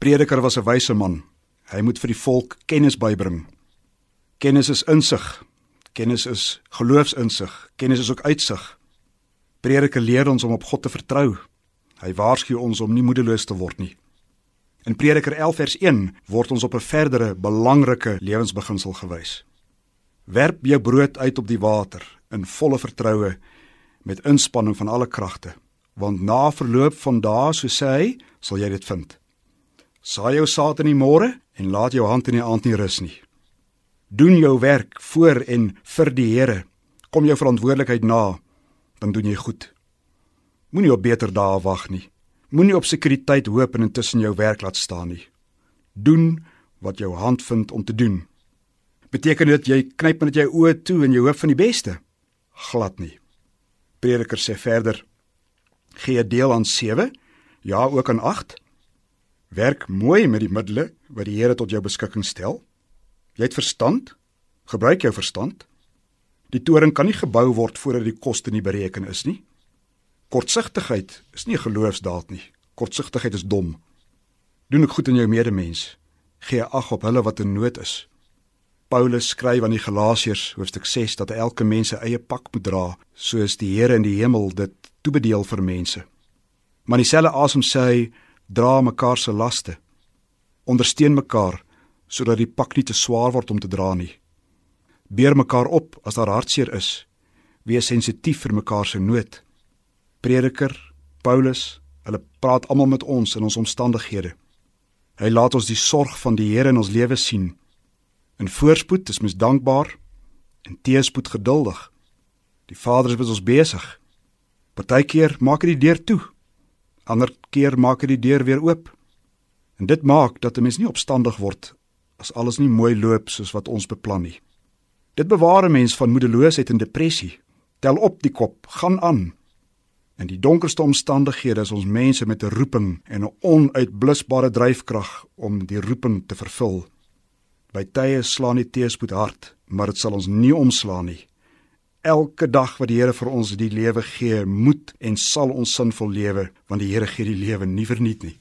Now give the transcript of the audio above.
Prediker was 'n wyse man. Hy moet vir die volk kennis bybring. Kennis is insig. Kennis is geloofsinsig. Kennis is ook uitsig. Prediker leer ons om op God te vertrou. Hy waarsku ons om nie moedeloos te word nie. In Prediker 11 vers 1 word ons op 'n verdere belangrike lewensbeginsel gewys. Werp jou brood uit op die water in volle vertroue met inspanning van alle kragte, want na verloop van dae, so sê hy, sal jy dit vind. Saai jou saad in die môre en laat jou hand in die aand nie rus nie. Doen jou werk voor en vir die Here. Kom jou verantwoordelikheid na, dan doen jy goed. Moenie op beter dae wag nie. Moenie op sekuriteit hoop en intussen jou werk laat staan nie. Doen wat jou hand vind om te doen. Beteken dit jy knyp net jou oë toe en jy hoop van die beste? Glad nie. Prediker sê verder: Gee deel aan 7, ja ook aan 8. Werk mooi met die middele wat die Here tot jou beskikking stel. Jy het verstand? Gebruik jou verstand. Die toring kan nie gebou word voordat die koste nie bereken is nie. Kortsigtigheid is nie 'n geloofsdaad nie. Kortsigtigheid is dom. Doen ek goed aan jou medemens. Gee ag op hulle wat in nood is. Paulus skryf aan die Galasiërs hoofstuk 6 dat elke mens sy eie pak moet dra, soos die Here in die hemel dit toebedeel vir mense. Maar dieselfde asem sê hy dra mekaar se laste. Ondersteun mekaar sodat die pak nie te swaar word om te dra nie. Beer mekaar op as daar hartseer is. Wees sensitief vir mekaar se nood. Prediker Paulus, hulle praat almal met ons in ons omstandighede. Hy laat ons die sorg van die Here in ons lewe sien. In voorspoed is mens dankbaar en teëspoed geduldig. Die Vader is met ons besig. Partykeer maak hy die deur toe. Ander keer maak hy die deur weer oop. En dit maak dat 'n mens nie opstandig word as alles nie mooi loop soos wat ons beplan nie. Dit bewaar 'n mens van moedeloosheid en depressie. Tel op die kop, gaan aan. In die donkerste omstandighede is ons mense met 'n roeping en 'n onuitblusbare dryfkrag om die roeping te vervul. By tye slaan die teëspoed hard, maar dit sal ons nie omslaan nie. Elke dag wat die Here vir ons die lewe gee, moet en sal ons sinvol lewe, want die Here gee die lewe nie verniet nie.